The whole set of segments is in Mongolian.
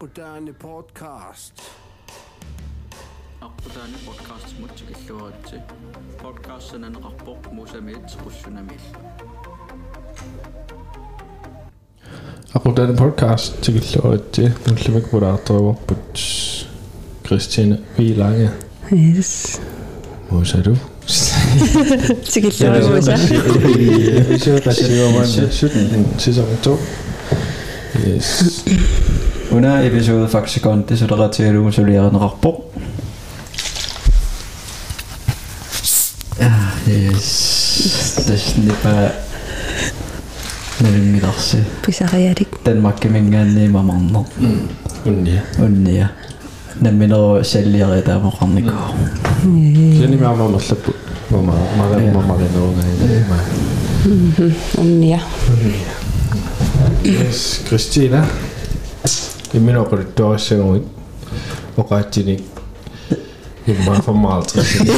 Moderne podcast. аққутаани подкастмут сикиллуаритси подкастсананеқарпоқ мусамиит сеқуссунамил аққутаани подкаст сикиллуаритси муллимик мулаартеруарпут кристина виланге yes мусару сикиллуаритса сисоқатсиваман сисоқатсу yes Una episode faksikon tisularatigumu suliareneqarpoq. Ah, yes. Tasnipa nalimmilarsi. Pisarialik. Danmark mingaanni mamarner. Unnia. Unnia. Namminero salliari taamoqarniku. Sini maama mallappu. Mama mara mama renuunga. Unnia. Yes, Christina. Imino qulittuarissaguit oqaattini imma formaaltrisini.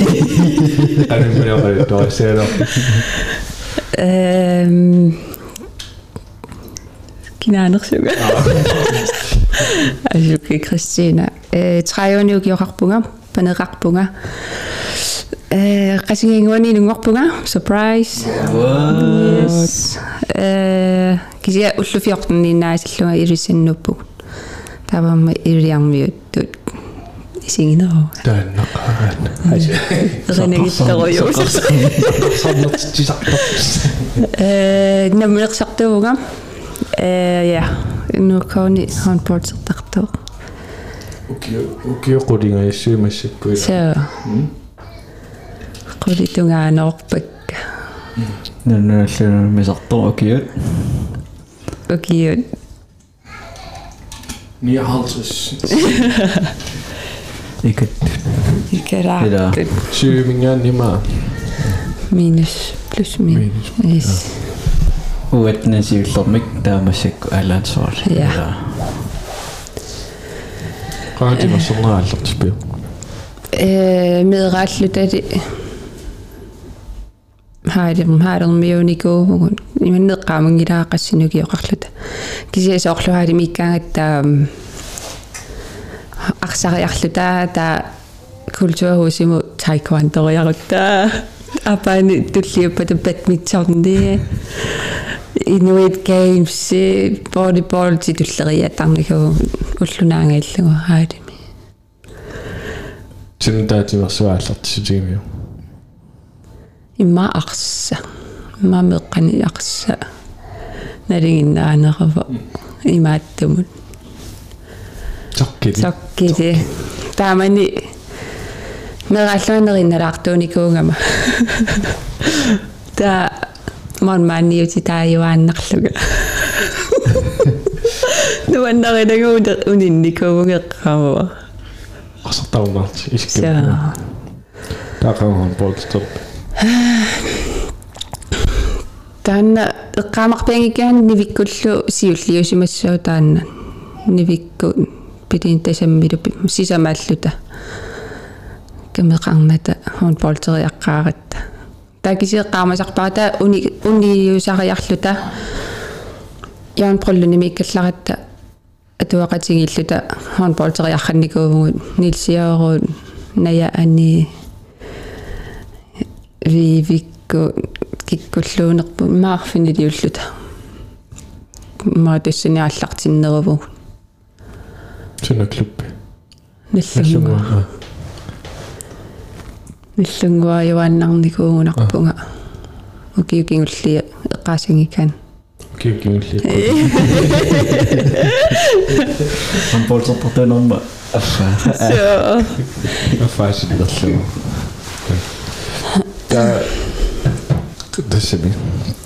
Animino qulittuarissaalo. Ehm Kinaanersuga. Asuki Christina. Э траиуниугиоқарпунга панеқарпунга. Э qasingingуани нунгорпунга surprise. Yes. Э кися уллуфиортниннаасиллуга илисаннуппуг. тавамма илиармиуттут исигинероо. Тааннақаран. Ренегиттероюус. Сарнертитсартар. Э наммерсартууга. Э я. нукауни хонпортертартуу. Окей, окей, qulинга иссуимассаккуила. So. qulitungaanerpakka. Нанналлу мисартор окиут. Окиут. 59. Ikke. Ikke ret. 7 mere nemmere. Minus. Plus minus. Yes. Uetne siviltormik, der er masik eller et sort. Ja. Røgte var sådan noget aldrig spil. Med retligt er det... Har jeg øh, det, har jeg det mere unikke. Медрааллутали хаалим хаалермиуникуувгун иманнеққаамангилаақассинугиоқарлута кисиасоорлуhaali миккаангаттаа арсариарлута таа культурхусиму таеквондориарутта апаани туллиуппата бадминтонни Inuit Games volleyball титуллериатарникуу уллунаангаиллугу хаалими Синтаатимерсуааллартисутигимиу. имма арса имма меққани арса налингиннаанерава имааттумут Tokkili. соккили таамани мераллуанеринналаартууникуунгама та мон маниути тааюааннарлуга нуаннаринагууда унинникуугеққамава Qasartaumarti са iskam. Taqaun boltor. Таанна эққаамарпиангиккаан нивиккуллу сиуллиусимассуу таанна нивикку пилин тасаммилу сисамааллута камеқарната хон болтериаққааратта таакисиэққаамасарпаата уни униусариарлута яан проллуни миккалларатта атуақатигиллута хон болтериарханникуувгут нилсиаоруут ная ани вивикку киккуллуунерпу маарфинилиуллута ма тассаниаллартиннеруву Suna klubbi. наллунгуа наллунгуа юааннарникуугунарпунга укиукингулли эққаасангикан Kiukimulli. Han poltertortuunerma affa. so Afaasillerlu. Ta тассами.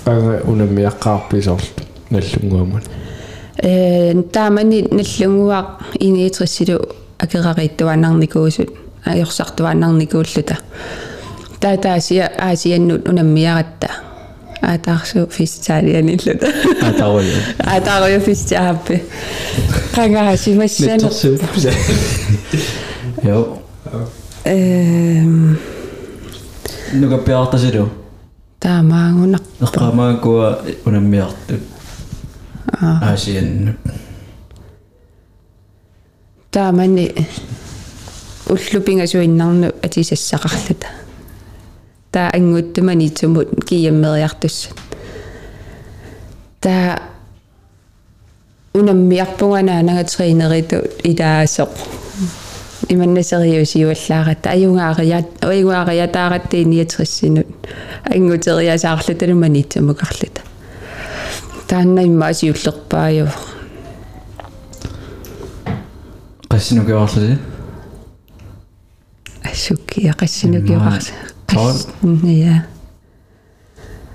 Ага унамиаққарписорл наллунгуамун. э таамани наллунгуа иниитриссилу акерариттуаннарникуусут аёрсартуаннарникууллута таатаасия аасианнут унаммиаратта аатаарсу фистаалианиллута Атаруйу. аатааруйу фистааппи qangaasimassanu Jo. эм Nuka piartasilu. Таамаагунар Эққамаакуа унаммиартут. Аасиан. таамани уллупингасуиннарну атисассақарлута таа ангуттумани тумут кияммериартуссат таа унаммиарпунгана нагатринериту илаасоқ иманнасериусиуаллаарат аюнгаарият аюнгаариатааратти ниатриссинут ангутериасаарлуталумани тумукарлута таанна иммаасиуллерпаaju qassinukiorlusi ассуккия qassinukiorarsa Tool. ja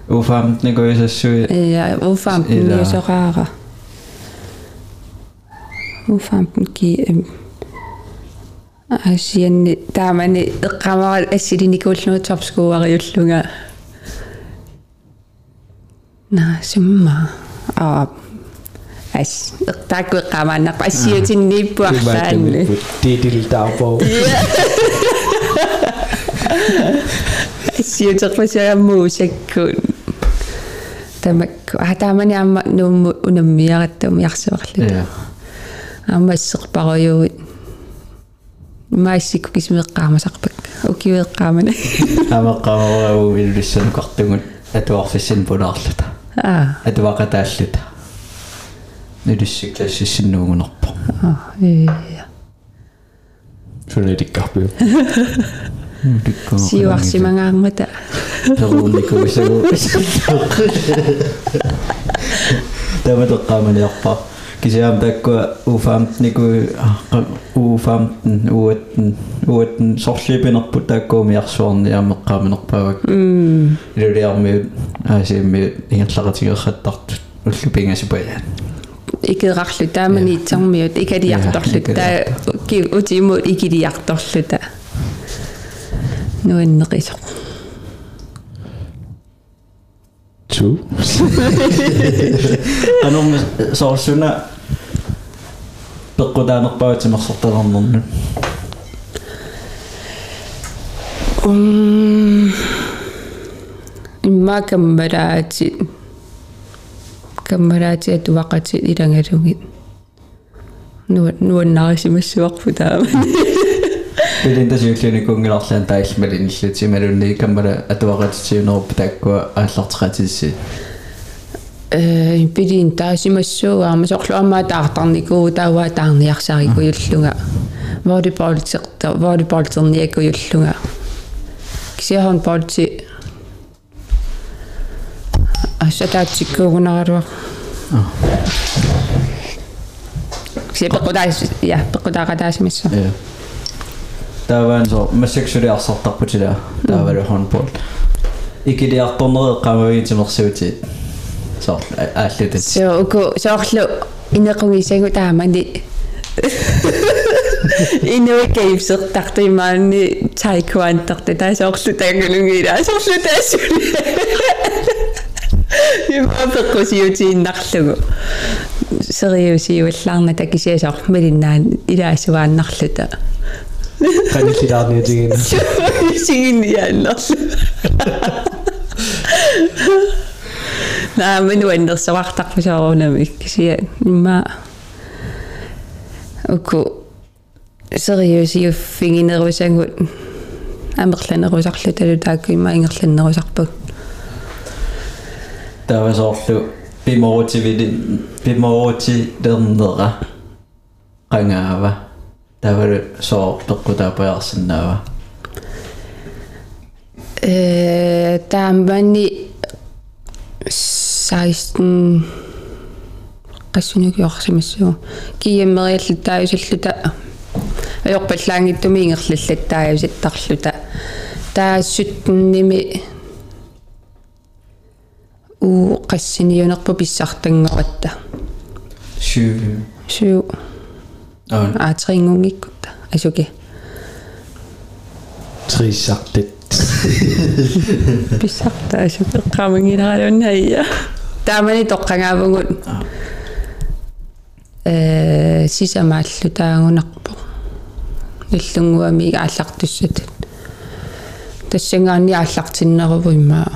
ufamt nikuisassui ja ufam Ila. niuseraara eqqamara assilinikuullugu torpskuariullunga na summa a as eqqaakku eqqamaannarpa assiutinniippuarlaanni Titil taapou. ассиутерпасиаммуусаккун тамакку. А таамани аама нуумму унаммиаратtum ярсуарлу ja аама иссерпаруйуут маиссикку кисмеэккаамасарпак укиуеэккаамана амеққамарау иллуссану картугут атуарфиссин пунаарлута аа атуақатааллута нилуссиклассиссиннуугунерпо аа э Фунедиккарпиу. сиуарсимангаармата перуунникуусагу таматеққаманиарпа кисиам таккуа уфаамтнику уфаамтн уаттн уаттн сорлипинерпут таккуумиарсуарни амеққаминерпавак м илулиармиут аасииммиут ингерлақатигерхаттартут уллупингасупаяан икерарлу таамани итсармиут икалиарторлу таа ки утиму икилиарторлута нуаннеқисо Two. анорми соорсуна пеққутаанерпаатимерсорталарнернут ум имма каммараати каммараати атуақати илангалугит нуа нуаннарисимассуарпу таама пилинтасиуллуни кунгиларлаан таиллмалиниллути малунни каммала атуақатитиунеруппа таккуа ааллартеқатисси э пилин таасимассууаама сорлуаммаа таартарникуу тааваа таарниарсарикуйуллунга волейболтерта волейболтерниакуйуллунга кисиахон полти асатаатсиккуугунераруа кисиа пеккутаас я пеккутаақатаасимассу я таван со массаксулиарсартарпутила тавалу хонбол икилиарторнери qamaviitimersuuti со ааллутат so уку соорлу инеқугисагу таамани инуикаивсертартимаани тайкуантарта таасоорлу таагулунгила соорлу таасули юмапеккусиутииннарлугу сериусиуаллаарна такисиасоор милиннаан илаасуааннарлута Канилилаарниутигин. сигинниааннарлу наамин уаннерсавартарпусаарунами кисия имма уку сериусиуффигинерусангут амерланерусарлу талу таакку имма ингерланнерусарпак тавасоорлу пиморутивили пиморути дернера qangaava тавалу соо пеққутаапаярсинаава э таамбани 16 qasunugioqsimassuu kiimmeriallutaayusalluta ajorpallaangittuми ингерллаттааюситтарлута таассуттними уу qassiniunerpu pissartangeratта сю суу аа аатерингунгиккутта асуки Трисартит. писсарта асуки qaamangilaralunnaiya таамани тоққангаавгут э сисамааллу таагунарпо иллунгуами ааллартуссат тассангаани ааллартиннеруву иммаа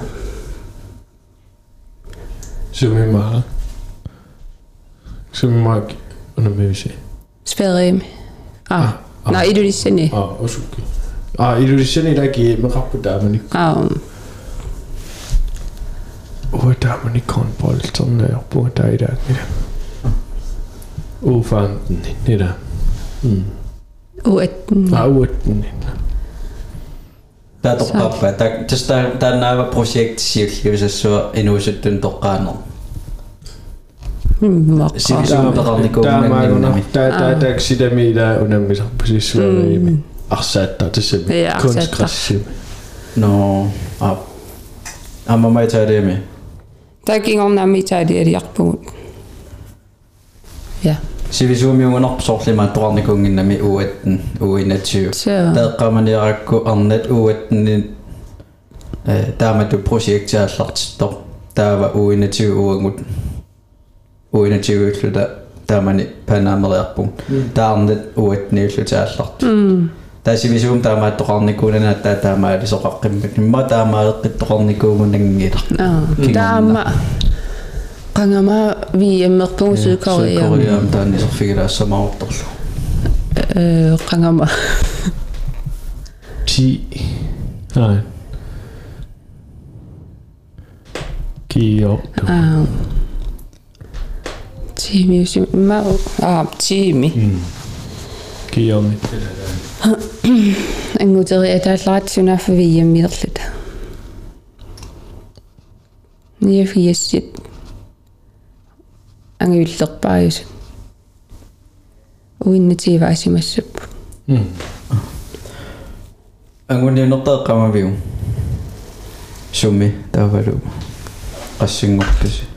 Sverige. Ah, ah. nah Indonesia ni. Ah, Osuki. Ah, Indonesia ni lagi merapu dah mana? Ah. Oh, dah mana konbolton ni? Apa dah ada ni? Ufanten ni dah. Hmm. Uetten. Ah, uetten ni. Tää toppaa, tää, tää, tää näivä projekti siirtyy, se on inuisettyn tokkaan on. Mm. Si si Sivisuga parannikko. Tämä mä en ole sitä mitä unelmissa. Siis suojelmiin. Asettaa tässä kunstgrassi. No, ah. Amma mä itse edemi. Tämäkin on nämä mitä edemi jakpuun. Ja. Sivisuumi on opsorlima parannikkonginnami uuetten uinnatsiu. Teeqqamaniarakku arnet uuetten taamattu projektiaallartittor taava uinnatsiu uangut. Уинатсиуиллута таамани панаамериарпун таарнат уаттниуллутаалларт таасивисуум таамааттоқарникуунана таа таамаали соқаққиммак имма таамаеққиттоқарникуугунангилар а таама. Qangama viemmerpungu Sydkorea Koreaam таанисерфигилаассамаорторлу э qangama 10 nej Kio а тими усим ма а тими Kio mit ангутери атаалларатсунаффа виеммиерлута ниефиассит ангиуллерпааюс уиннативаасимассаппу ангуниунертеэккамавиу сумми таавалу qassingorpus сумби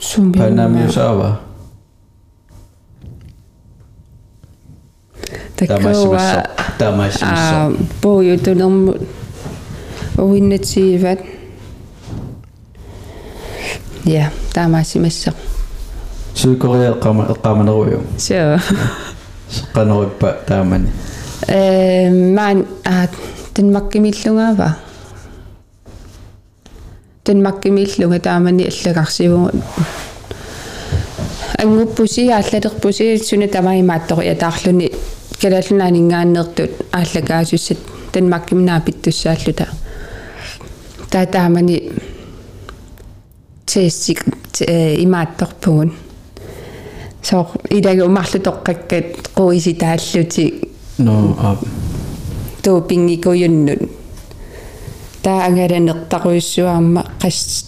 панамиусаава таккауа таамассимассо а поютунерму уиннативат я таамаасимассақ сюкореа qama eqqamaneruyu so seqqaneruppa taamani э ман а танмаккимиллунгаава танмаккимиллунга таамани аллагарсивугу ангуппуси ааллатерпуси суна тамаимааттори атаарлуни калаллунаанингаааннертут ааллагаасуссат танмаккимнаа питтуссааллута таа таамани тессик имаатторпугун соо идаги умарлутоққаккат қуиси тааллути no a туупингикуйуннут таа ангаланертаруйссуаама қас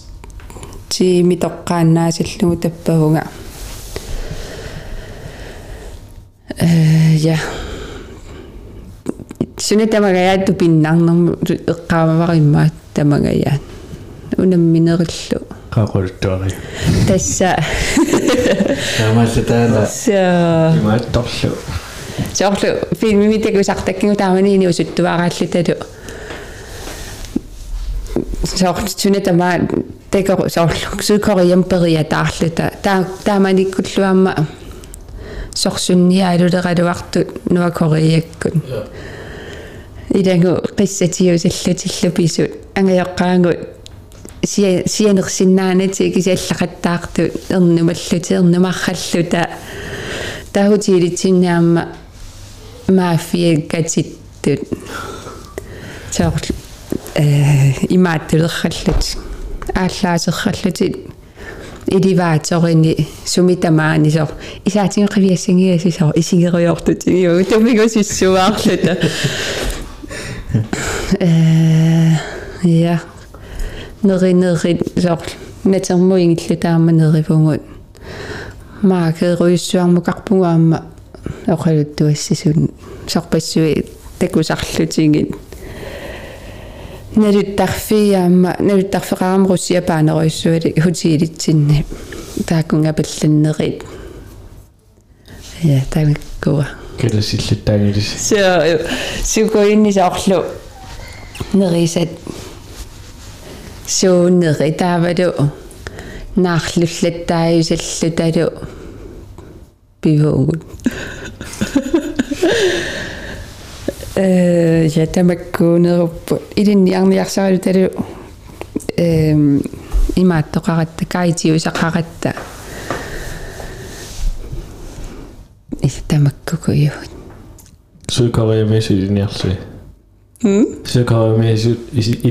тими тоққааннаасаллугу таппагунга э я. Суна тамагаяатту пиннарнэрму эққаамавариммаа тамагая унамминериллу qaqultuari тасса са imaattorlu соорлу филмимитакусартаккигу тааманиини усуттуарааллуталу соор сунатама текор соорлу сукориам периа таарлута таа тааманиккуллуамма сорсунниаалулералуартут нуа кориаккун идангу қиссатиусаллутиллу писут ангаяққаангут сия сианерсиннаанати кисиаллақаттаарту ернумаллути ернумарраллута тахутилитсиннаама мафиаккатиттут соор э имааттулерраллут ааллаасерраллутит иливааторини сумитамаани соор исаатин қивиассангиаси соор исигериортутигиу тумигусиссуаарлута э я неринерит соор натермуингиллу таама неривугут маакеруйуссуармукарпугаама оқалуттуассисун сорпассуи такусарлутигит налуттарфиаама налуттарфеқарам руссия паанеруйссуали хутиилитсинни таакунга палланнерит я тамиккуа kelasillutaangilisi so сукоинни соорлу нерисат сууннери таавалу наарлуллаттааюсаллуталу пивуугут э я тамаккуунеруппу илинниарниарсаралуталу эм имааттоқаратта каитиусақаратта тамаккукуйуут Sydkorea med sig i din hjerte. м? Sydkorea med sig i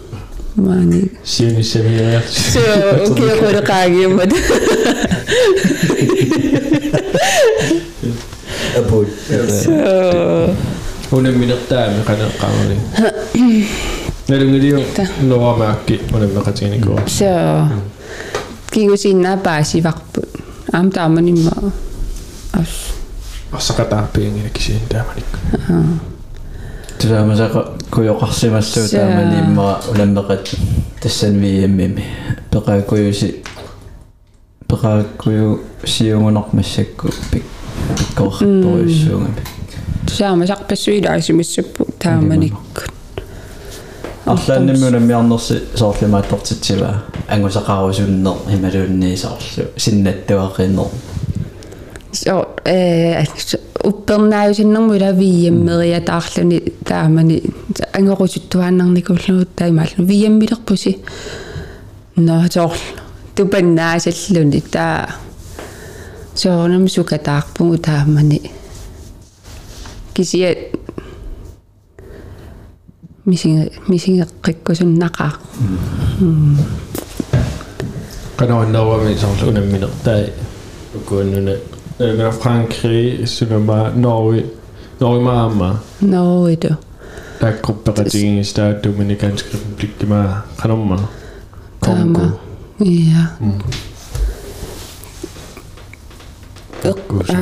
кориярмиусуунгами таа им qanumma MTV юсиссуартаани тусарнаартаккангу таакку имматаамани иттусаамасаасут нуаннаарутиги уярникуугалуарпа соормассакка пиллаттаарунартумаани илуманги паяаригаана маани Siger ni selv her. so okay qulqaagiummat апут so Hun er min der med kan jeg ramme det. Nej, det er jo noget mærke, hun er med kan tænke gå. so kigusиннаа паасиварпут аам тааманимма ас Og så kan der penge, jeg kan sige, der man ikke. тусаамасаqa куйоқарсимассуу Саа. таамани иммара уламмеқат тассан виэммими пеқаакуйуси пеқаакуйу сиунгунормассакку пик пиккоқарторюссуунгами тусаамасарпассуилаасимиссаппу тааманиккут арлааннимми уламмиарнерси соорлимааттортитсива ангусақарусуннер ималуунниисаарлу синнаттуақиннер so э уппернааюсиннэрму ила виеммерия таарлуни таамани ангорусуттуааннарникуллугут таимааллу виеммилерпуси но соорлу тупаннаасаллуни таа соонам сукатаарпугу таамани кисия мисинга мисингеққиккусуннақаа Kan du nå med sådan hun er min der. Og gå nu ned. Jeg kan Frankrig, så er bare Norge. Norge ноуиту Der er ting i stedet Dominikansk Republik, det kan du mig. Kongo. таама иа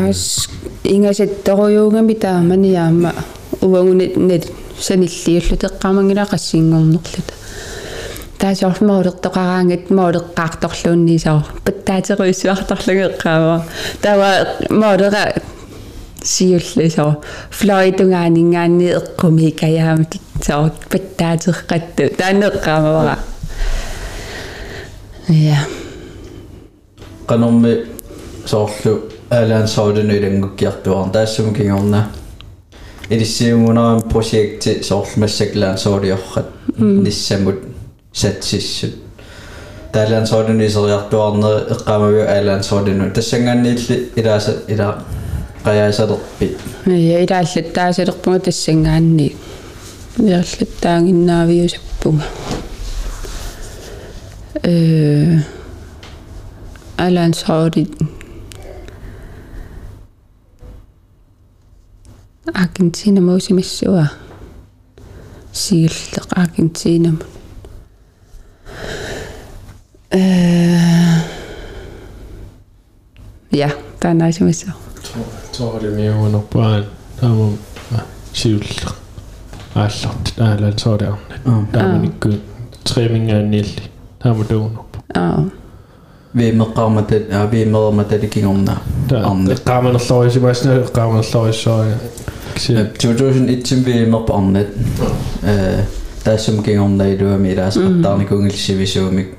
аас ингасатторуйуугами тааманиаама увагунит нет саниллиуллу теққамангила qassiingornerluta таасоорлмаулертоқараангат маулеққаарторлуунниисаа паттаатеруиссуарторлугеққаава тава маулера сиуллисоо флоидунгаанингаанни эққуми каяам соо паттаатерқатту таанеққаамавара я qanорми соорлу аалаан соодуну илангуккиартуар таассуму кингорна илиссиунгунарам проекти соорлмассаклаан соолиоррат ниссамут сатсиссут таалаан соодуну исериартуарнери эққамавиу аалаан соодуну тассангаанниилли илааса ила qajaasalerpit я илааллаттаасалерпунга тассангаанни иерлаттаангиннаавиусаппунга э алан сауди Argentina мосимиссуа сииллеқ Argentina э ja таанасимиссуа tror det mere under børn. Der må sivle. Allert, der er lidt så der. Der er man ikke træming af nil. Der må du op. аа viimeqqarmatat aa viimermatalikingerna Der Arne. er man slår i sig, hvad sådan er man slår i så. 2001 viimerpa arnat э таассумкингорна илуами илаасеқартаарникунгилсивисуумик инерсимасуни таава таиммаа кристиинаккут илангутерертут илаасалеққиккунарпут таама туусассивисугаатсиартамунинганикуус сия таатаан проектер минуусуттут маамерлалаартук сулиилааппуаан таама туусассаа таатуллериит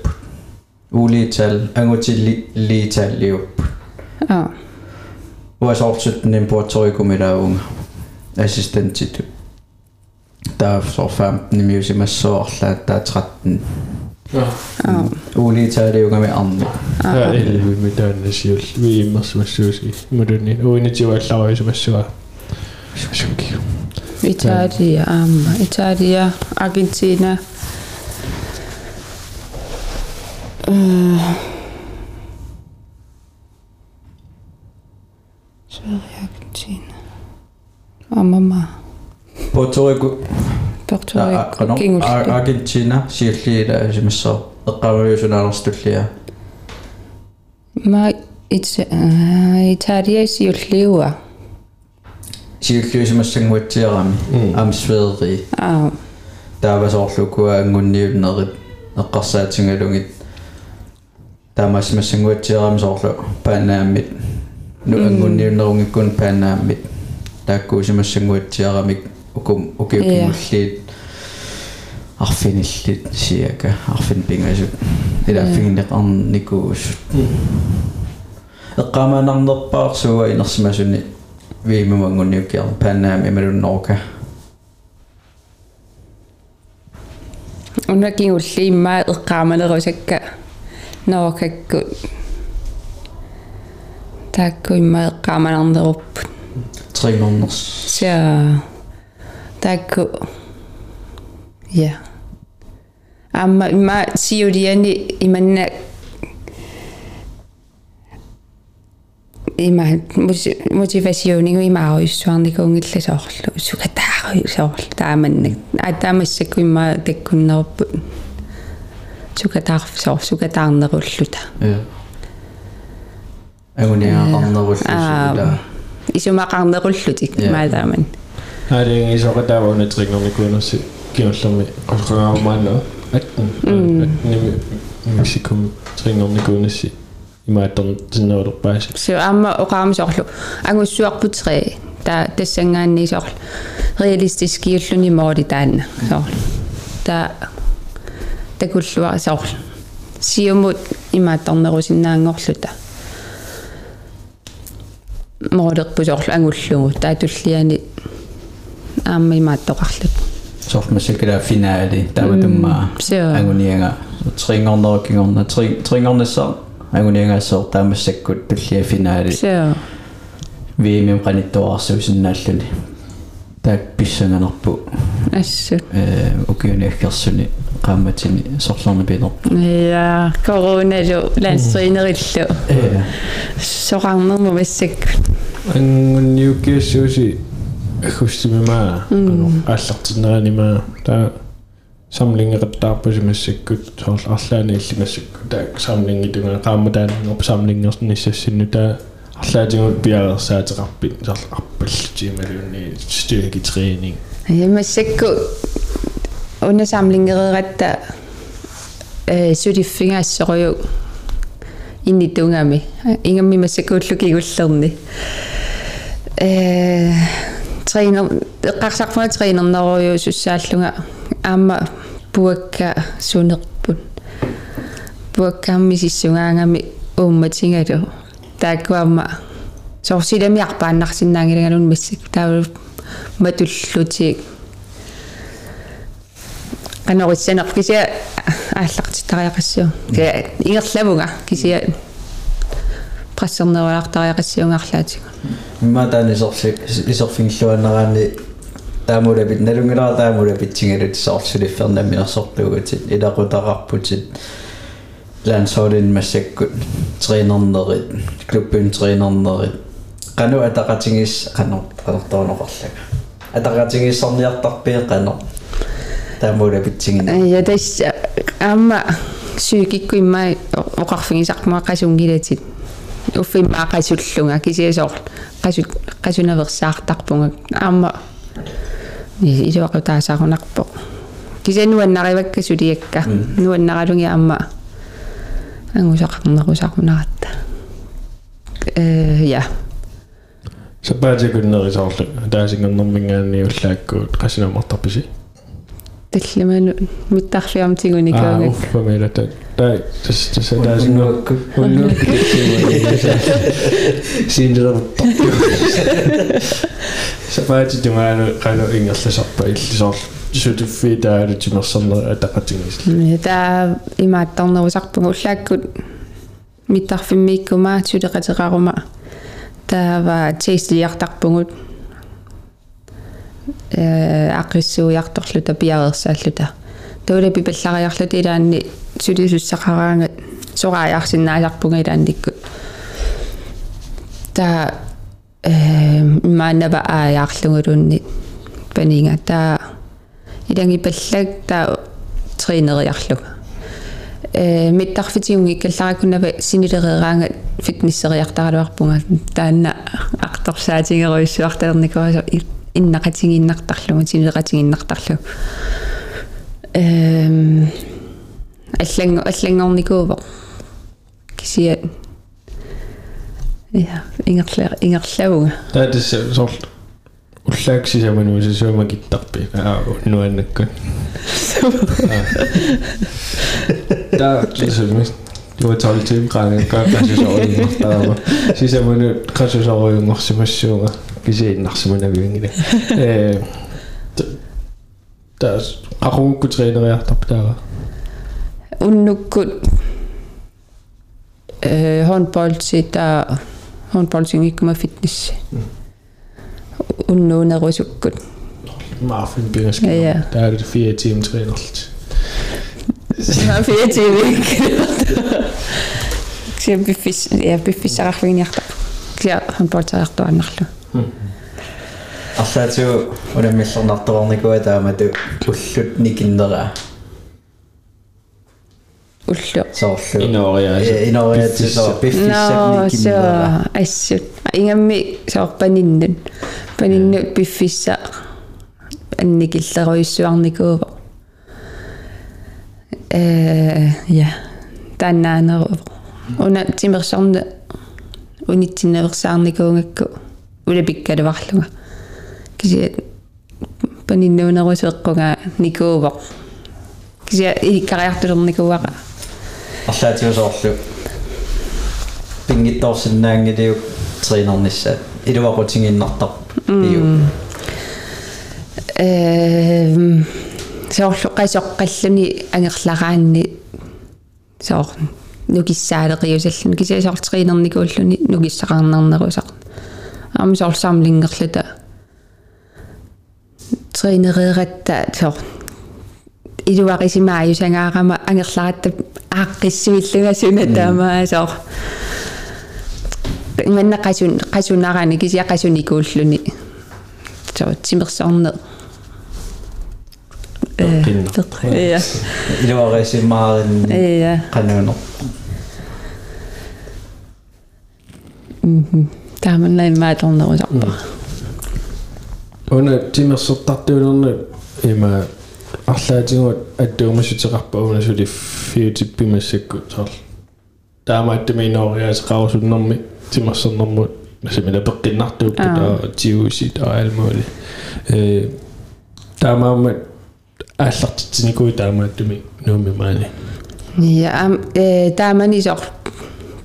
ulital angotilital liup а уасоортуттним пуэрторикумилаагунга ассистентиту таа сорфам нимиусимассоарлаа таа 13 аа улитаалиугами арни аа илли митааннасиул вииммерсимассууси мулунни уинитиваалларуисимассуа италия аама италия аргентина Øh. Sverige, Argentina. Og mamma. Puerto Rico. Puerto Rico. Argentina, Chile, Jimissa. Qaruyusunarustullia. Ma eh, Italia siulliua. Siulliusimassanguatsiarami amsveeri. Аа. Таавасоорлукуа ангунниунерит эққарсаатингалугит таамассимассангуатсиарами соорлу паанааммит ну ангунниуннерунгиккун паанааммит тааккуусимассангуатсиарамик укум укиукингуллиит арфиниллит сиака арфин пингасут илааффигинеқарникуусут эққамаанарнерпаарсуа инерсимасуни виимумангунниуккиар паанаами Ималунноока уна кингулли иммаа эққаамалерусакка ноокакку таакку иммаа эққаамаларнеруппут тригнорнерс ся таакку я амма имма сиулиани иманна има мотивасионингу имааруйссуарникуунгилласоорлу сукатааруйссоорлу тааманнак атаамассакку имма таккуннеруппут сукатаарфсоор сукатаарнеруллута я агуниаақарнеруллусула исумақарнеруллутик Ja. маатааман Haring isoqataavuna trignamikuunersi kiullermi qolqaraamaanna attun attnimi Mexikum trignamikuunersi имааттер тиннерулерпаас so амма оқаамисоорлу агуссуарпутери та тассангааннисоорлу реалистиски юллуни моори таанна соорлу та такуллуа соорлу сиумут имаатторнерусиннаангорлута моодерпусоорлу агуллугу таатуллиани аама имааттоқарлут сорфмасакала финаали тааватуммаа Сиа. агуниага трингорнеруккингорна три трингорнессаа агуниагаассоор таамассаккут туллиа финаали so виимим каниттуарсуусиннааллуни таак писсанганерпу ассу. Э укиуниаккерсуни qaammatini sorlorni pinerp ja короналу ланстринериллу э. Соқарнерму массакку ангунниуккиассууси аггустимимаа ааллартинеранимаа таа самлингеқаттаарпусимассаккут соорл арлаани иллимассакку таа самлингитунгаа qaammataanernerp самлингерниссассинну таа арлаатингут пиарерсаатеқарпит соорл арпаллутиималуунни стюги тренинг ямассакку уна самлингерератта э сулиффигаассоруйу иннитунгами ингамми массакууллу кигуллерни э тренер эққарсарфуна тренернеруйу суссааллунга. Аама пуакка сунерпут пуаккаамми сиссунгаангами уумматингалу. Тааккуамма сорсилами-арпааннарсинаангилагалун массак тааву матуллутик канаруссанер кися ааллартитариақассуу ке ингерлавунга кися прассернеруалартариақассуунгаарлаатиг имматаани сорси исорфингиллуаннераани таамулапит налунгилара таамулапит тингалут соорсулиффернамминерсортугутит илақутақарпутит лансоолин массаккут тренернерит клуббин тренернерит. Кану атақатингис канер канертоонеқарлага атақатингиссорниартарпиэ канер таамулапит тингина я тас амма сүйкикку имма оқарфигисарпуга қасунгилатит уффимма қасуллунга кисиасоор қасу қасунаверсаартарпунга аама исуақутаасаарунарпо кисануаннаривакка сулиакка. Нуаннаралунги аама ангусақарнерусақунарата э я. Сапаатикуннерисоорлу таасингернэрмингаани уллааккуут qasinamartarpisi талламану миттарлиамтигуникаагак уффамила та та тас тас таасингер синдерав сапаатитунгаалу қалу ингерласарпа иллисоор сутиффитаалу тимерсэрнер атақатингис таа имааттарнерусарпугу уллааккут миттарфиммииккума сулеқатеқарума таава тейстилиартарпугут э аққиссуиарторлута пиареерсааллута таула пипаллариарлут илаанни сулисуссақараангат сорааяарсинаасарпуга илаанниккут та э маанава ааjaarlungulunni панинга. Таа иданги паллак таа тринериарлуга э миттарфитиунги калларакунава синилерераанга фитнессериартаралуарпунга. Таанна aqtorsaatigeruissuartaernikua иннақатигиннартарлугу синилеқатигиннартарлу эм аллангу аллангорникуува кисиа я ингерлаа ингерлауга таатис сорл уллааксисаману сисуама киттарпи аа нуаннаккун да тисэмис tuutalsiimqaan kaaqasusoruimmartaama sisamunu qasusoruimmarsimassuunga kisiinarsimunavingila ee taas aqungukku treeneriartarp taava unnukkut э håndbolti taa håndbolting ikkuma fitnessi unnuunerusukkut maafin pingaskimaa taa fire tiim treenerlit Mä vietin Sia biffis ja biffisararfiniarta. Sia håndboldsaartuannarlu. арлаату унаммиллернарторникуа таамату уллут никиннера Ullu. соорлу Inooriaasi. Э, инориатсисоо No, пиффиссап so никиннера assut. Ingammi soorpaninnun. Paninnu biffissa annikilleruissuarnikuuva. Э, ja. Tannaanero. Una timersorne unitsinneversaarnikuungakku ulapikkaluarluga. Kisia paninnuuneruseeqqunga nikuuva. Kisia ilikkariartulernikuaqa. арлаату соорлу пингитторсиннаангилиук тренернissaat илуақутингиннартар иу эм Соорлу қасоққаллуни ангерлараанни соор нукиссаалеқиусаллуни кися соор тренерникууллуни нукиссақарнернерусақ аама соор самлингерлута тренереератта соор илуақисимааюсангаарама ангерларатта ааққиссуиллугасуна таамаа соор иманна қасун қасунарани кися қасуникууллуни соор тимерсорнер Qinner. Ja. илуақисимааринни Ja. qanunер Тааманнай maatornerusarpa. Una timersertartuulerna ima арлаатигуут аттуумассутеқарпа унасули фиутиппимассакку соор таамааттами инориаас qausуннэрми тимерсернэрмут насимила пеққиннартууппута тиуси таалмули э таамаама ааллартитсиникуи таамааттуми нууми маани Ja, am э таамани соор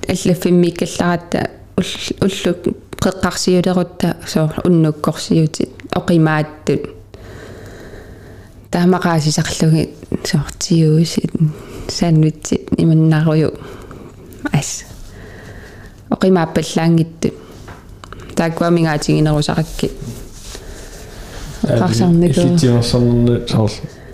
аллаффиммиккалларатта уллу преққарсиулерутта соор уннуккорсиутит оқимааттут таамақаасисарлуги соор тиуусит санвитсит иманнаруйу ас оқимааппаллаангиттут тааккуамингаатигинерусаракки Qarsanniku. иллитимерсернэрнэ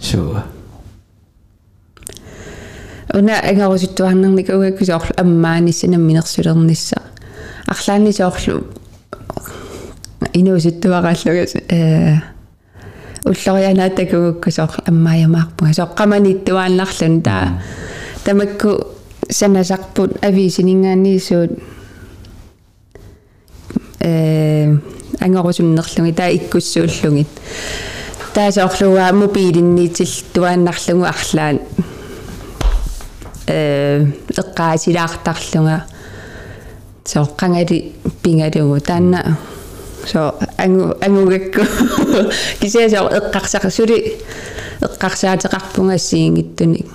суа уна ангарусуттуарнерник угакку соорлу аммааниссанам минерсулернисса арлаани соорлу инуусуттуарааллугас э уллорианаатакугукку соорлу аммааямаарпунга соққаманиттуааннарлун таа тамакку санасарпут ависинингаанниисуут э ангорусуннерлуги таа иккуссууллугит таа соорлуга мобилинниитил туааннарлугу арлаан э эққаасилаартарлунга соо қангали пингалугу таанна соо ангу ангугакку кисясоо эққарсақ сули эққарсаатеқарпунгассиингиттуни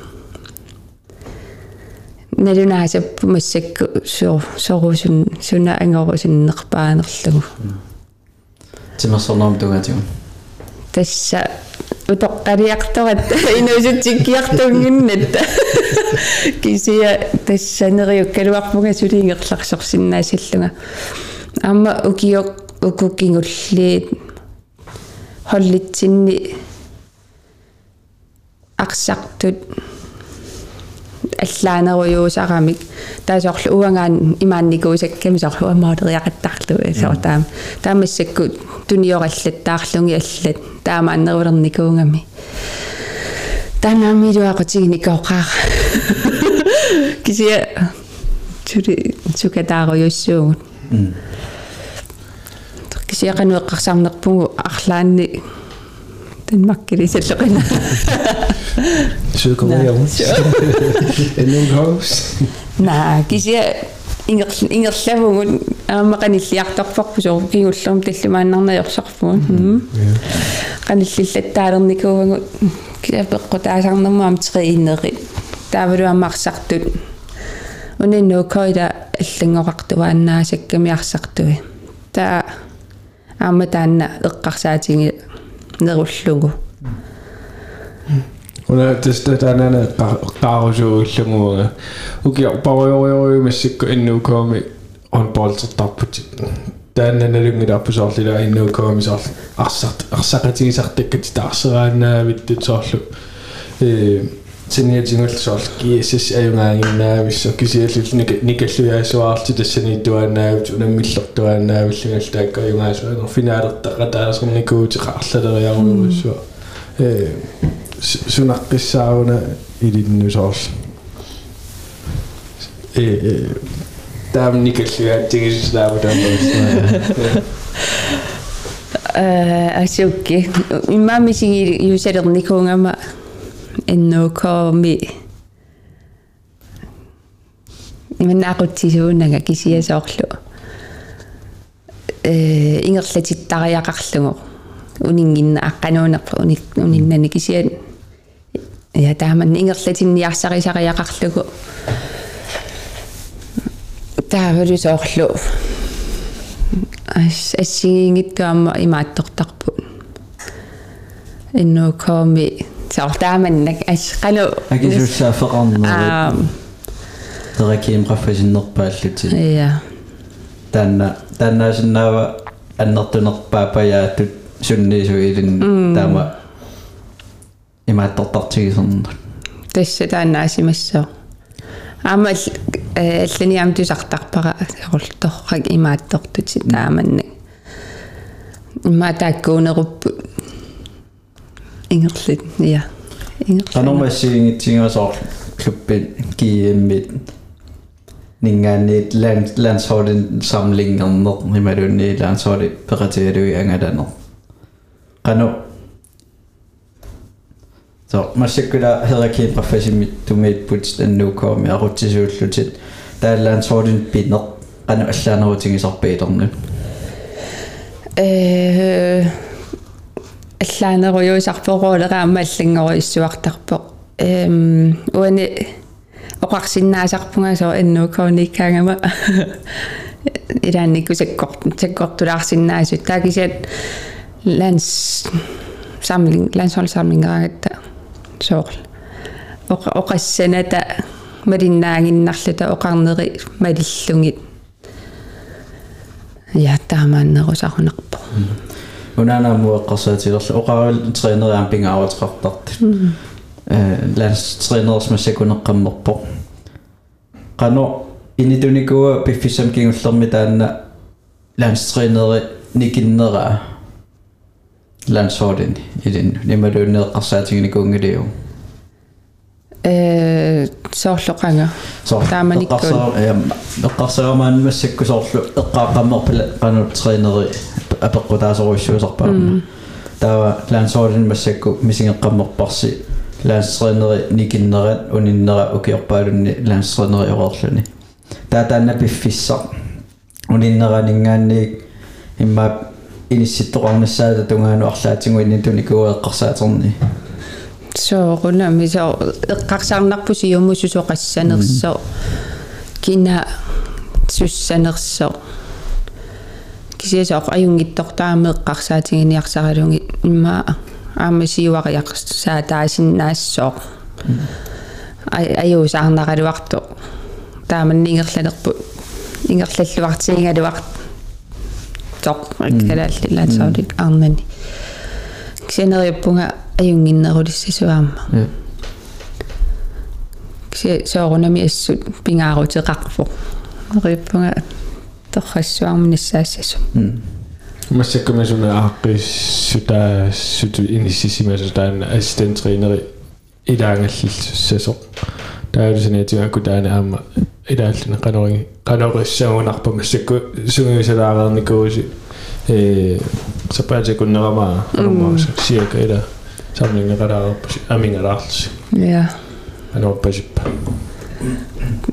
налунаасаппу массакку соо сорусун суна ангорусиннерпаанерлугу тимерсорнорм тугаатигун тасса утоққалиарторат инуусутсиккиартунгиннат кисия тассанериук калуарпунга сулиингерларсорсиннаасаллунга аама укиок укуккингуллиит холлитсинни арсартут аллаанеруйуусарамик таасоорлу уангаан имаанникуусакками соорлу амаалериақаттарлу соо таам. Таамассакку туниораллаттаарлунги аллат таамааннерулерникуунгами танаамилуақутигникооқаа кисия тури сукатааруйуссуугут кисиақануэққарсаарнерпугу арлаанни танмаккилисаллоқина Sydkoreansk. Endnu hos. наа кисия ингер ингерлавугун аамақаниллиарторпарпу соо кигуллерм таллимааннарнаёрсарпугун каниллиллаттаалерникуугагу киапеққу таасарнэрмаам трииннери таавалуаммарсартут униннууккоида аллангоқартувааннаасакками арсартуи таа аама таанна эққарсаатинги неруллугу Una tästä tänään kaasuullungu. Uki pavojojojo messikko innu komi on polta tapput. Tänne ne lyngi tappusollilla innu komi sol assat assakatiin sartikkat taasaraan vittu sollu. Sinne jingle sol kiesis ei ngangin näävissä kisiellyt nikellyä sualti tässä niin tuon näyt una millottuan näyvillä taikka jungaisua no finaalit takataan sun niinku tjahalla ja muussa. sunaqqissaaruna ilinnusoorl э э таам никэллуаатигислааву таамаас э асукки иммамисиги юсалерникуунгама эннуукооми иманнаақутсисуунага кисиасоорлу э ингерлатиттариақарлугу унингинна аққануунерпа уник униннани кисиан я тааман ингерлатинниарсарисариақарлугу таавалусоорлу ас ассигингиттуамма имааттортарпу иннуукооми саортааманнак ас кану акисуссаафеқарнери аа теракиим qaffasinnерпааллути я таанна тааннаасиннаава аннертунерпаапаяатут сунниисуилин таама имааттортартигисернер тасса тааннаасимассоо аама алланиам тусартарпара орулторрак имааттортути тааманна имма тааккуунеруппу ингерлит я ингерлит канормассигингитсигасоор клуббит киэммит нингаанниит лан лансхолден самлингернер ималунни лансхоли пеқатиалуи ангаланер qanu so массаккула херакиин профессимит тумиитпут аннуукооми арутсисууллутит тааллаан соорин пинер qanu аллаанерутигисарпиилернут э аллаанеруйуусарпоруулераама аллангоруиссуартарпо эм уани оқарсиннаасарпунга соо эннуукоониккаангама иранникку саккорт саккортулаарсиннаасут таакисиат lands samling landsholdssamlingaagata soorl oqa oqassanata малиннаагиннарлута оқарнери малиллугит я таамааннерусарунарпо унанааму эққарсаатилерлу оқарил тренериаам пингааутеқартарт э ланс тренерс массакунеққаммерпо qano initunikua piffissam kingullermi taanna lans træneri nikinneraa landsholden ilin nimaluunneeqqarsaatiginikungiliu э соорлоқанга тааманиккун эққарсаамаан массакку соорлу эққааққаммерпала qanu трænери апеққутаасоруиссуусарпаама таава landsholden массакку мисингеққаммерпарси landsтрæneri nikinnerat uninнера укиорпаалунни landsтрæneri орерлуни таатаанна пиффиссар униннеранингааник имма инисситтоқарнассаата тунгаану арлаатингуинни туникуа эққарсаатерни соорунами соо эққарсаарнарпуси юмусусоқассанерсо кина суссанерсо кисиасоқ аюнгиттортаами эққарсаатигиниарсаралунги имма аама сиуариақсаа таасиннаассоо ай аюусаарнаралуарту тааман ингерланерпу ингерлаллуартигингалуарт тоқ аккалааллилаатсаулик арнани кисинериуппунга аюнгиннерулиссасуаама киси соорунами ассут пингаарутеқарфо риуппунга торрассуарминассаассасу массаккумасуна ааққиссута суту иниссисимасутаана ассистентринери илаангаллиссасо таалусаниатигаку таана аама илааллуна каноринги канориссаагунарпа массакку сунгуисалаареерникууси э сапаатикуннерамаа канормааса сиака ила самлингеқалаарерпаси амингалаарлси я анорпасиппа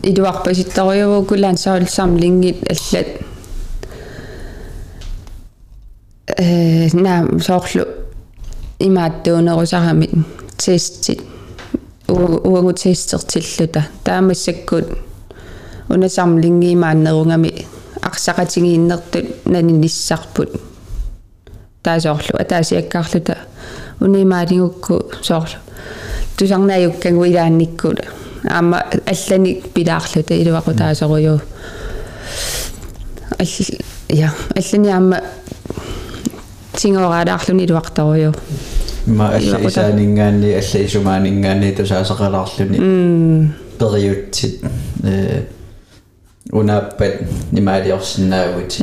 идуарпаситтаруйаву кулаан саул самлингит аллат э на соорлу имааттуунерусарамит тестит уангу тестертиллута таамассаккут уна самлингиимааннерунгами арсақатигииннертут наниниссарпут таасоорлу атаасиаккаарлута унимаалингукку соорлу тусарнааюккангу илаанниккула аама аллани пилаарлута илуақу таасоруйу алли я аллани аама тингораалаарлуни илуартаруйу ма алла исаанингаанни алла исумаанингаанни тусаасақалаарлуни периутсит э унааппат нимаалиорсинаагут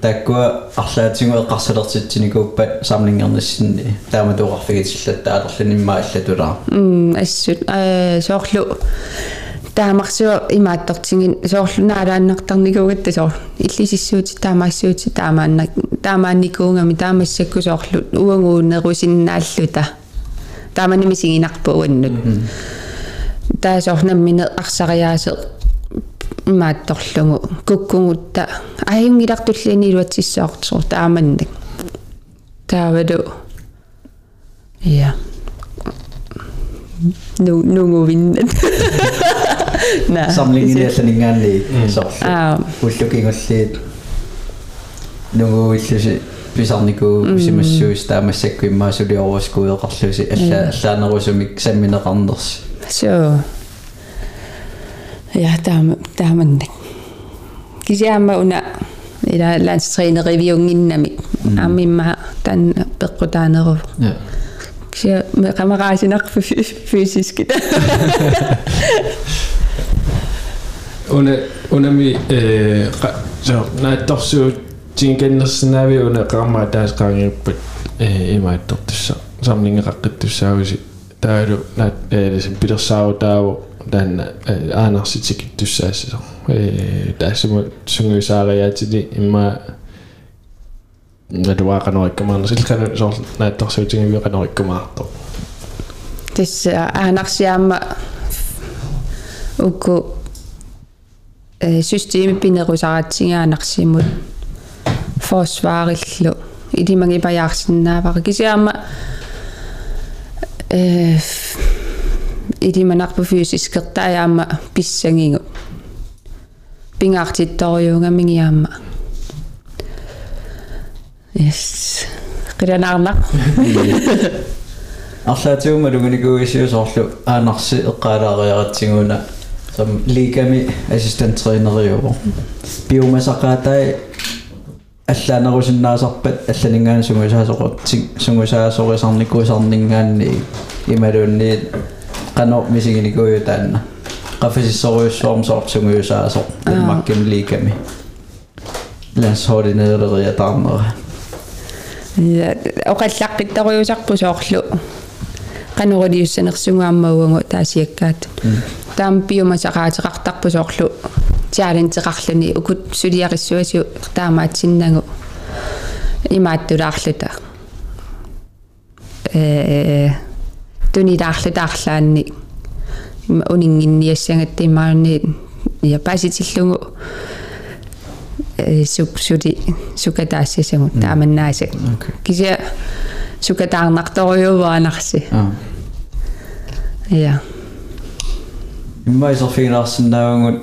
таккуа арлаатингу эққарсалертитсиникууппат самлингернассинни таама туоқарфигитиллат таалерланимма аллатулаа м ассут э соорлу таамарсуа имааттортингин соорлунаалааннартарникуугатта соор иллисиссуути таамаассуути таамаанна таамаанникуунгами таамассакку соорлу уангуунерусиннааллута тааманимисигинарпу уаннут таасоорнаммине арсариаасе имаатторлугу куккунгутта аюнгилартуллини илуатсиссаортсоо тааманнак таавалу я ну ну виннат на самлингини алланингаанни соорлу аа уллукингуллиит нугуиллуси писарнику усимассуус таамассакку иммаасулиорускуеқарлуси алла аллаанерусумик самминеқарнерси så ja таама тааманнак кисиаама уна ила ландстренеривиунгиннами аамимма тан пеққутаанеру я кися ме камераасинарфу физискит уна унами э Cincin nabi una kama tas kangi pet eh ima top tusa samling rakit tusa wisi taidu nat eh sen pidar sao tau dan anak sit sikit tusa sisong eh tas mo sungu sara ya cidi ima Nadwa kanoi kamaan silkan sol näyttää se vielä kanoi kamaan tuo. Tässä äänaksiämmä ukko systeemi pinnerusaatsiin. Илимаги паяарсинаавара кисиаама э илиманарпу физискертааяама писсагигу пингаартитторюунгамигиаама yes. Qilanaarnaq арлаатиума лугуникуисиусоорлу аанарси эққалаариаратсигуна сам лигами ассистенттринериуво биомасақаатай аллаанерусиннаасарпат алланингаан сунгусаасоқортик сунгусаасорисарникуусарнингаанни ималуунни qano misiginikuu taanna qafisissoruissuarm soort sunguusaasor makkim liikami landshoordineerleria taarnera ja oqallaqqittoriusarpu soorlu qanuriliussanersunguammaugungu taasiakkaat taam soorlu tialinteqarluni ukut suliarissuasiu taamaatsinnagu имааттулаарлута э тунилаарлутаарлаанни унингинниассангаттимаарни я паситиллугу э сук суди сукатаассасагу тааманнаасак кися сукатаарнарторюуваанарси ja иммаисерфигинаарсинаагунгут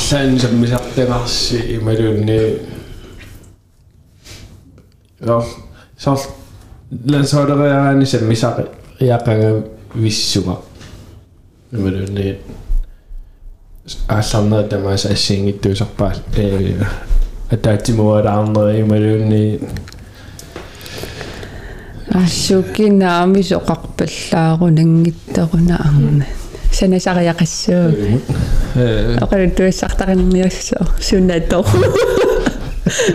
арлаани саммисартанарси ималуунни рал сал лансоодериараани саммисақи иақага виссуга ималуунни аалларнера тамааса ассиингиттуусарпаал э атаатимуалаарнери ималуунни ассуккинаами соқарпаллаарунангиттеруна арна санасариақассуу э оқалу туассартаринниассоо суннатоо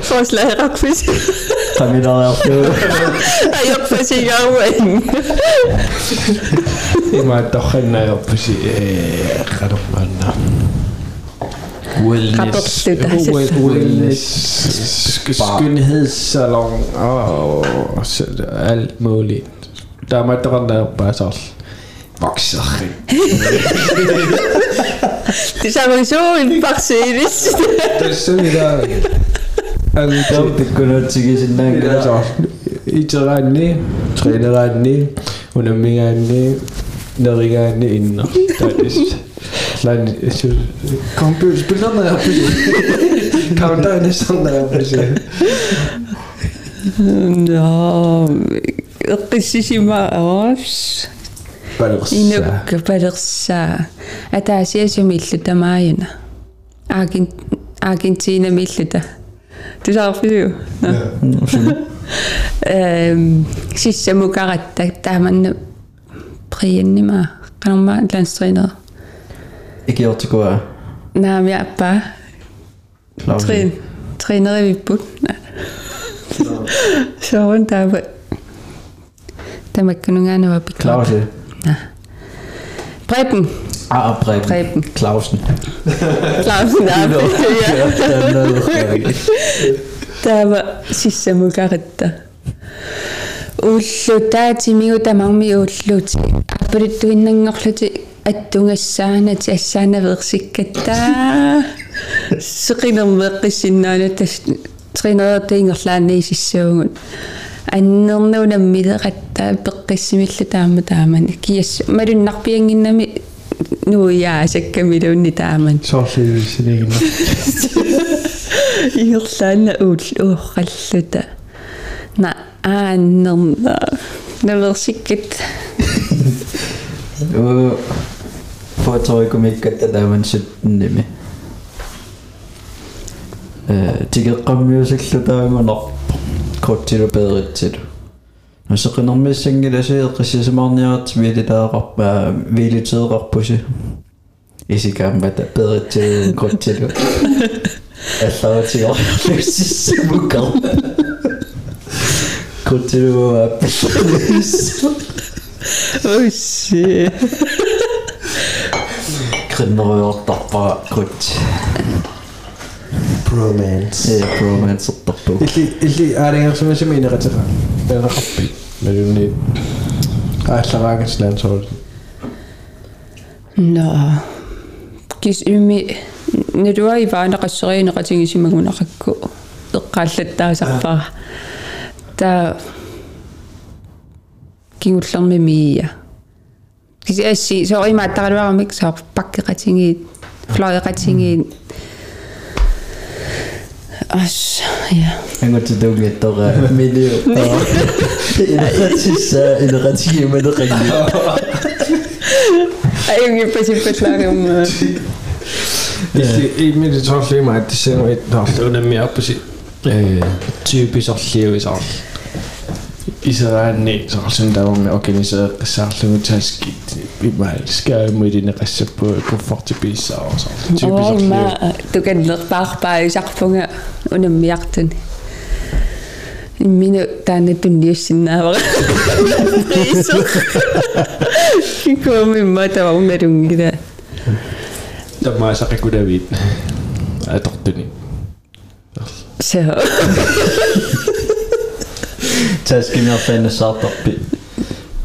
фослаерақфис камилариартуу аёрфасигауэн има торхиннаерпуси э канормаанна wellness. Rapportlytter. Well- wellness. Skønhedssalon og så alt muligt der er mig der der bare så vokser тисависуун парсиилис det er sådan der тау тиккунуутсигисиннаангила altså iterani trænerani undermingani nerigani inder der er Slan, computer spillerne er på Countdown er sådan der på ноо эққиссисима аас инукка палерсаа атаасиасуми иллу тамааяна аагин аргентинами иллута тусаарфису эм сиссамукаратта тааманна приеннима. Канарма ланстриинер икиортикуа наами аппа. Трин тринеривиппут соорун таава. Тамаккунунгаанава пикла Klausi Preben ah Preben Preben. Klausen Clausen Nå, ja ja, den er noget. таава сиссамукаратта уллу таатимигу тамарми уллути аппалиттуиннангорлути аттунгассаанати ассаанаверсиккаттаа сеқинермеққиссиннаана тас тринеертиингерлаанни сиссуугут аннернуунаммилеқаттаа пеққиссимиллу таама таамани киас малуннарпиангиннами нуяасаккамилуунни тааман Sorglighedssengen. Ирлаана уул уорраллута на ааннерна наверсиккат. Øh, Foretrykkumikkat tämän sitten nimi. Tigekkammiusillu kortilu quttilupeeritsilu нусеқинэрмиссангиласиэ қиссисимаарниарат вилитаарарпа вилитеэқарпуси исикаамбата перитсилин қуттилу аллаатигорлуссимукал қуттилу аппис ой си криннеруйортарпара қутти kut. Bromance. Ee bromance-ertarpu. Illi illi aaringersumasi ineqatera. Peneqarpi. Malunni ааллараагас лаансорул. no кис юми нэлуа иваанеқассериинеқатигисимагунақакку эққааллаттаасарпара та кигуллерми миия кис асси соримааттаралуарамик саар паккеқатингиит флоеқатингиит Als, ja. Ik moet het ook niet door uh, midden op. In de rats hier met een rats. Ik heb het niet. Ik moet het zo maar het is eh, helemaal niet. Dat is ook meer precies. Typisch als leeuw is. Исераанни соорлун тааварми органисеэққиссаарлугу таскит имаал скаамуилинеқассаппу комфортибиссаасар оима туканнерпаарпаа исарфунга унаммиартуни иммина таана тунниуссиннаавара присо кикоми мата унгалунгила тамаасақикулавит атортуни så таскимиарфааннассаартарпи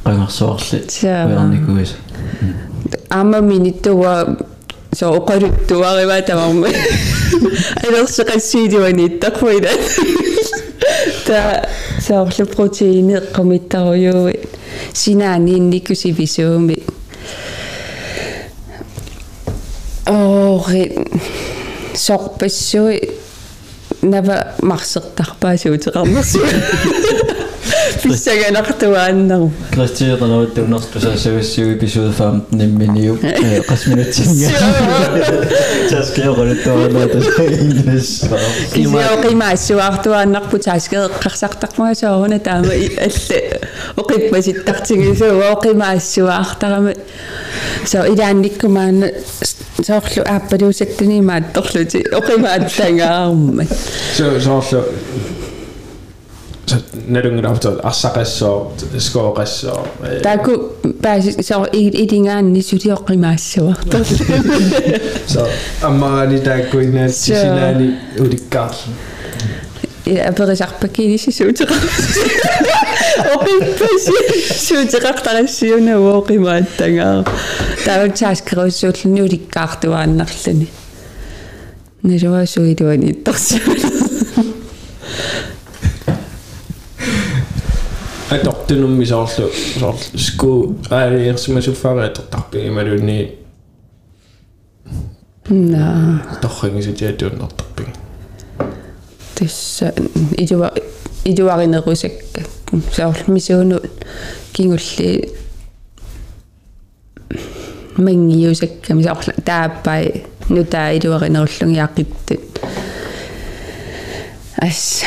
qangarsuarli Jaa. уярникуис amma minittuwa so oqaluttuariva tamamma алерсеқассиидуани иттарфуила та саорлу протеини эққумиттаруйууи синаани инникусивисууми ори сорпассуи нава марсертарпаасуутеқарнерсу писсаганартуааннару кристиернауттуннартусаасависсуи эпизод 15 нимминиу qasminutsinga таскиоралуттуанаатас кисиоқимаассуаартуааннарпу таасгеэққарсартармага соорна таама алла оқиппаситтартигисуа оқимаассуаартарама со илаанниккумаана соорлу ааппалуусаттуни маатторлути оқимааттангаарма so sooрлу налунгилаавтаа арсақассоо скооқассоо таку пааси со илингаанни сулиоқимаассуартар so аммаани тааккуина сисинаани уликкаар аперисарпаккини сисуутеқа оқиппаси суутеқартарассиуна уоқимааттангаа таавтааскеруссууллуни уликкаартуааннарлани нэрвасуилуани итторсула атортунумми соорлу соорлу ску аалиерсимасуффари атортарпи ималуни на торригисутиатууннартарпи тасса идуа идуаринерусакка соорлу мисуунут кингулли мангиусакками соорлу тааппай нутаа идуаринеруллугиақиттут ас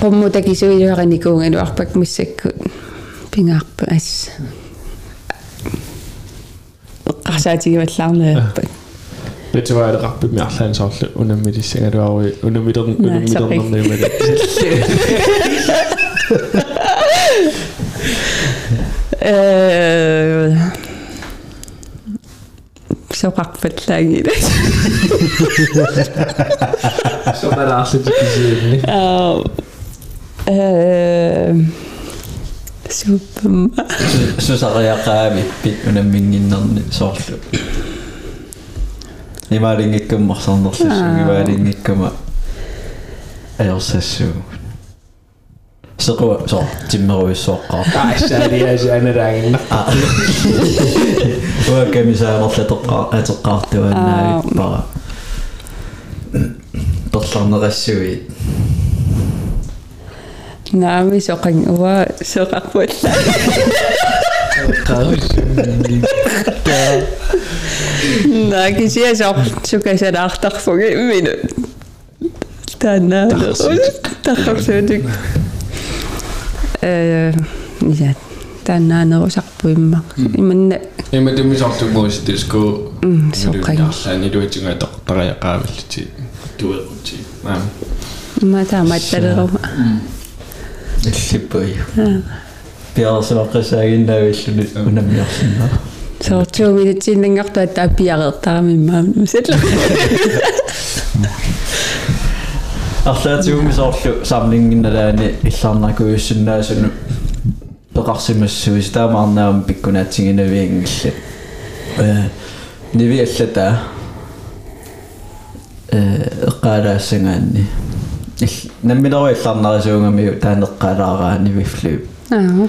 qummuta kisuiluaranikungaluarpak missakkut pingaarpa ас qasaatigimallarneerpat ветиваалеқарпи миарлаан соорлу унаммилиссангалуаруи унаммилерн унаммилернернимали э соқарпаллаагила сомалаарлутикисиинни аа э суппа сусариақаами пит унаммингиннерни соорлу имаалингиккаммарсарнерлуссуги ваалингиккама аерсассуу сеқуа со тиммеруиссооққар аасаалиасаанераагинна уакамисаамерлатоққар атеққартуаннаавит пара торларнерассуи наами соқан уа соқарпулла на кисия соқ сукасалаартарфуги мину танаа тахарсуутик э я танаанерусарпуимма иманна има тумисортумуус туску соққан арлаани луитинга тоқтариақааваллути туерути аа матааматталерма иллиппуи пиарсуаққасаагиннаавиллуни унаммиарсинаа соортуумилитсиннангартуа тааппиареэртарамиммаа мисалла арлаатигуми соорлу самлингинналаани иллаарнакуйуссиннаасуну пеқарсимассуис таамаарнаам пиккунаатсигинавиангилла э нивиаллата э эққалаассангаанни ил наммилеру иллаарнарисуунгамиу таанеққалаараани вифлуу аа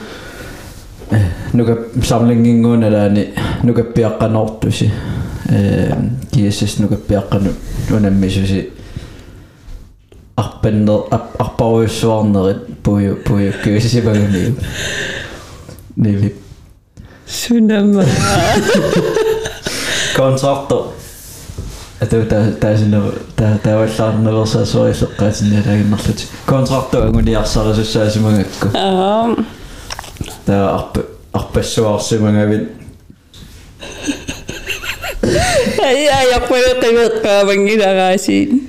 нука самлингингууналаани нукаппиаққанортуси э киэсэс нукаппиаққану нунаммисуси арпаннер арпаруйуссуарнерит пую пую кюсисипагами неви сунама контракто ату та таасинер та тааваллаарневерсаасуариллеққаатинналагиннерлути контракто ангулиарсарисуссаасимагакку аа та арп арпассуарсимагавит ай ай аппалеқивеққаавангилараасиин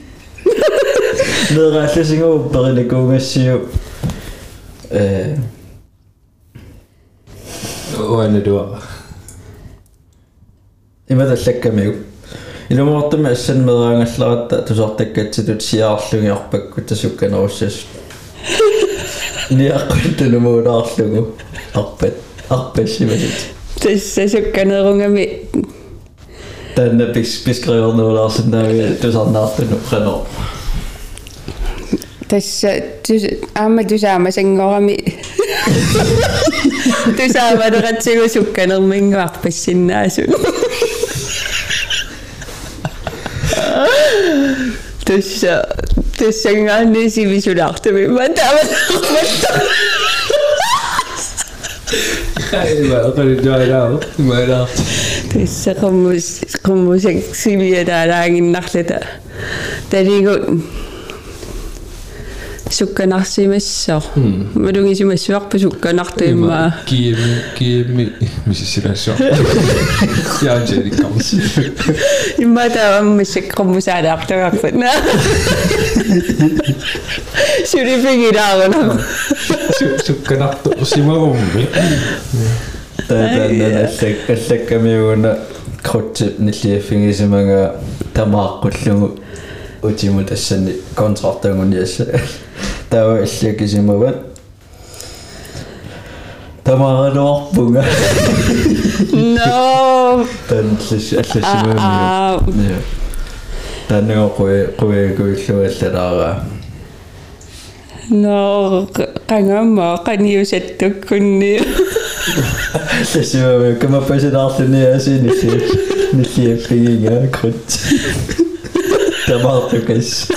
нералласингуу перилакуугассиу э Oana duara. имадаллаккамиу илумоортами ассан мераангалларатта тусартаккатситут сиаарлугиарпакку тасукканеруссас ниаққутанумуунаарлугу арпат арпассимасут тассасукканерунгами танна пис пискриорнуулаарсинаави тусарнаартуну қаноо тасса тус аама тусаама сангорами тусаама Dus, uh, dus irgendwann ist sie wie so dachte, wie maar daar was Dus uh, gewoon moest, gewoon moest ik zie je daar in nacht zitten. Dat is goed. Сукканарсимассоо малугисимассуарпу сукканартуиммаа Киеми, киеми, мисисилассоо. Я джери камс. имматааммассак qummusaalaartugarput сюрифигилаарна Сукканарту симарумми. таатаанна аллак аллаккамиугуна крутти ниллиаффигисимага тамааққуллугу утиму тассани контрактангуниасса таа аллакисимават тамааруарпунга no танлис алласимами Аа, таннего куэ куэгуиллуаллалаара no qangамма qaniusattukkunni алласимами камапасинаарлуни асинилли ниллиаффигинга крут temaatikast.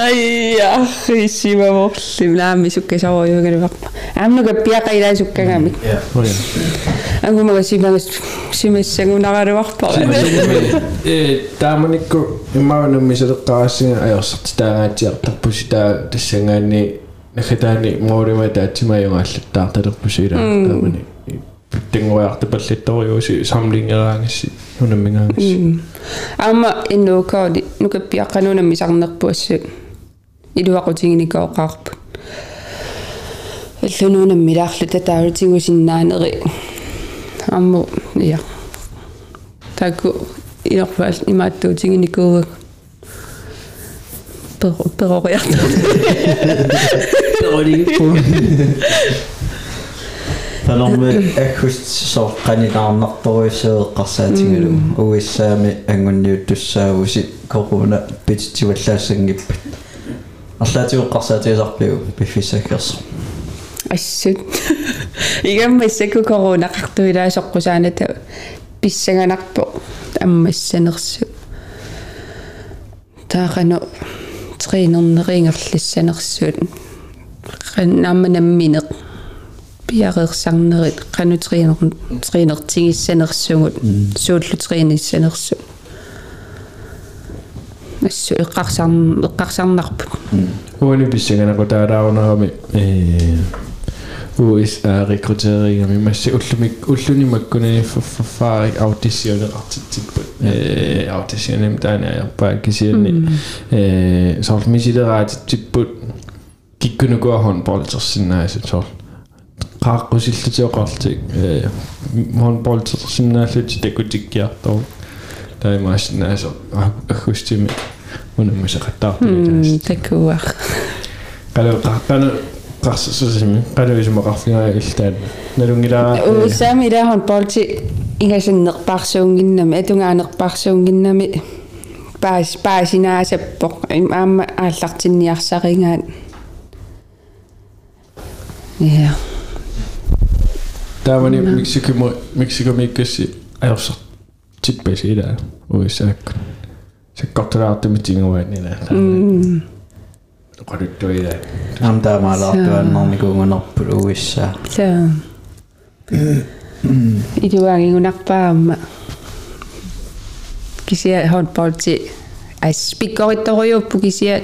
Aia, issime vohli, me läheme sihuke soojuga nüüd. Ämne kõpi aga ei lähe sihuke ka. aga kui ma südamest, südamesse kui tagasi vahva olen. Tämä on niinku, mä oon nyt missä takaisin ajossa, sitä näitä tappu sitä tässä näin, niin nähdään niin muodin, että mä ei ole laittaa tappu sitä. Tämä on mm. niin. Тенгояартапаллитториуси самлингераангасси нунаммигаангасси Аама иннуукаали нукаппиаққанунамми сарнерпуассут. илуақутигиникооқарпут. аллунуунамми лаарлу татаавутигусиннаанери. амму я. таку илерпаал имааттуутигиникуугак. перо перориарта. Танорми аккуст соққанилаарнарторуйссеэққарсаатигалу уиссаами ангунниуттуссаагуси коруна питтиваллаассангиппат арлаатиуққарсаатиасарпиу пиффисакерсо ассут игаммассаку коронақартуилаасоққусааната писсаганарпо аммассанерсу таақану тринернерингерлассанерсуут qannaammanammineq piareersarnerit qanu triner trinertigissanersugut suullu trinissanersu assу eqqarsarn eqqarsarnarput уани писсаганақу таалаарунерами э USA рекрутерингами масси уллумик уллуни маккунани фафари аутисионеқартитсикпут э аутисионем таанаярпаа кисианни э соорлмисилераатитсиппут киккунукуа håndboldtersinnaasut соор qaaqqusillatioqartik э håndboldtersinnaallути такутиккиартоо таимаасиннаасо аггустими унаммасақаттаартуми такуах qalу qaqqanu qarsususimi qaluisumaqarfigaa иллаан налунгилаа Усами лахон полти игасиннерпаарсуунгиннами атунгааnerпаарсуунгиннами паас паасинаасаппоқ аама ааллартинниарсарингаат я таамани мексикимо мексикомиккасси аёрсар типпасила уисаакку саккорталаартумитингуаанила qaluttuila амтаамаалаартуаннарникуунгунарпут уиссаа са идуагигунарпаама кisia хон полти ас пиккоритторуйуппу кisia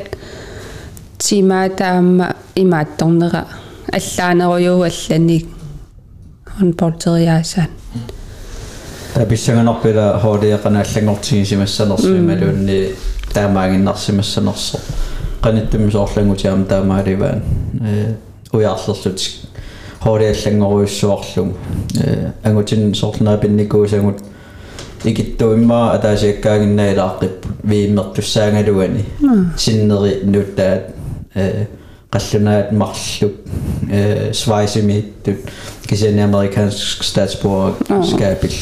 тимаатаама имаатторнера аллаанеруйуу алланик хон полтериаасаан табиссаганарпила хоолиақана аллангортигисимассанерсуи малуунни таамаагиннарсимассанерсо qanittumi soorlangutiam taamaaливaan э уяарлерлут хоолиаллангоруйуссуарлугу э ангутин соорлнаа пинникуусангут икиттуиммаа атаасиаккаагиннаилааққип вииммертуссаангалуани синнери нуттаат э qallunaat marluk э свайсимиттут кисиани американск статсборг скапил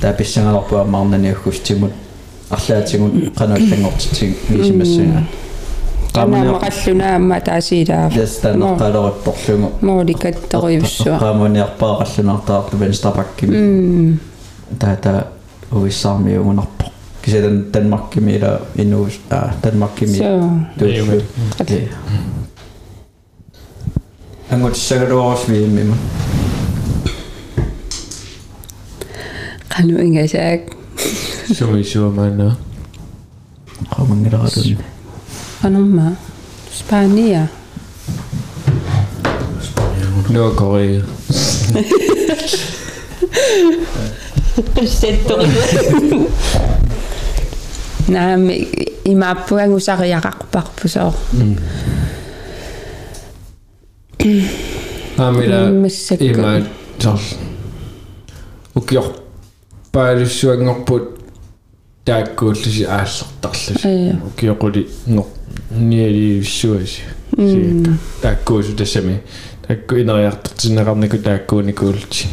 тааписсангаларпуа марнаниуггустимут арлаатигун qanuallangortitиг мисимассуна qamana qallunaamma taasiilaa ястанеққалериппорлугу moolikatteruйussua qaamуниарпаа qallunaartaарлу венстрапаккими таата уиссаармиугунарпо кисалан данмаркими ила инуус аа данмаркими Angot sagaruagus viimmima. Kanu ingasak. Sumisuomana. Kamangirakatun. Anumma. Spania. Nordkorea. Settorilla. Nää, imapuangu sarjaqarparpu soor. Mm. Sor ukior paalussuangorput taakkuullusi aallertarlusi Aya. ukioquli ngor nialiussuasi siika taakkuusu tassami taakku ineriartartineqarniku taakkuunikuulti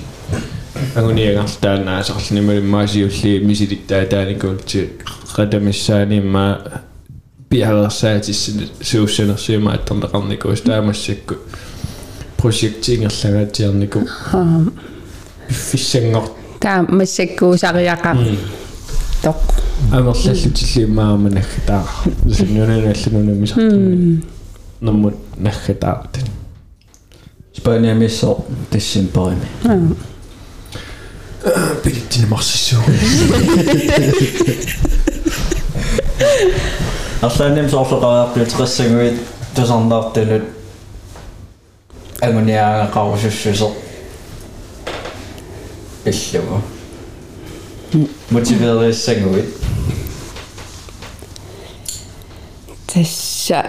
aguniagartaanaasarlni malimmaasiulli misilit taanikuulti qatamissaani ma piarersaatissi suussanersiumaattarneqarnikuus taamassakku projektingerlagaatiarniku fissangor taa massakkuusariaqaq toq амерлаллутиллииммааманаггатаа синнунаналлунунамисартунни нормут наггатаартан Spania missor tissin parimi билиттини марсиссуу арлаанним соорлоqaраарту теқассагуит тусарнаартунут агуниаагақарусуссусо иллугу мотивериссагуит тасса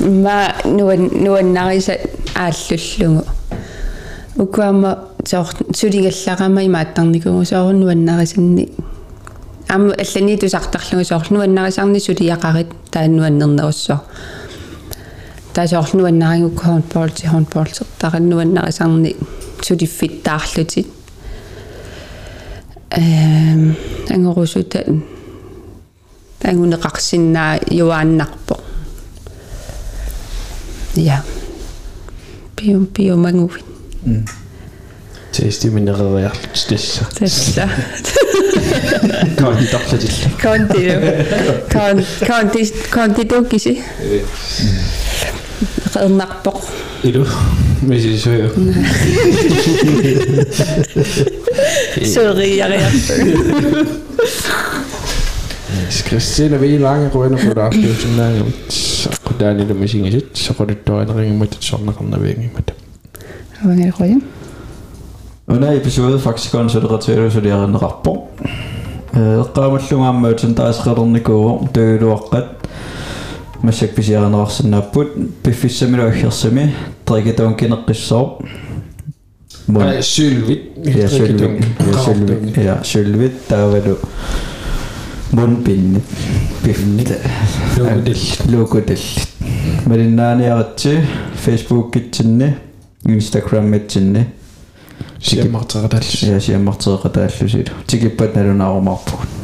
ма нуан нуаннариса ааллуллугу укуама соор сулигалларама имааттарникугу соор нуаннарисанни ам аллани тусартарлугу соор нуаннарисарни сулиақарит тааннуаннернеруссоо таа соор нуаннаригу хонболти хонболтертаран нуаннарисарни сулиффиттаарлутит эм ангорусута ангунеқарсиннаа юааннарпо я пиум пиумангуит тести минерериарлут тасса тасса контарлатилла конти кон конти конти Een Gelmakpok. Ido, zo. soyo. Sorry, ja, ja. Is Christine weer langer geworden voor de aflevering? als ik daar niet de muziek zit. Ze gaat het toevoegen met het zondag aan de niet met. Wanneer ga je? Una episode faktisk on sødre tvivl, så det er en rapport. Qamullungammuutsen taas qadernikuuruq tuuluaqqat масsak писиаранерарсинааппут пиффиссамилуаггерсами трикатуун кинеққиссоо Ай, sylvit ja sylvit ja sylvit ja sylvit таавалу мунпинни пифнит Лукутилл. лукутилл малиннааниаратси фейсбук китсинни инстаграм митсинни siammarteqatallu я сиаммартеэқатааллусилу тикиппат налунаарумарпугут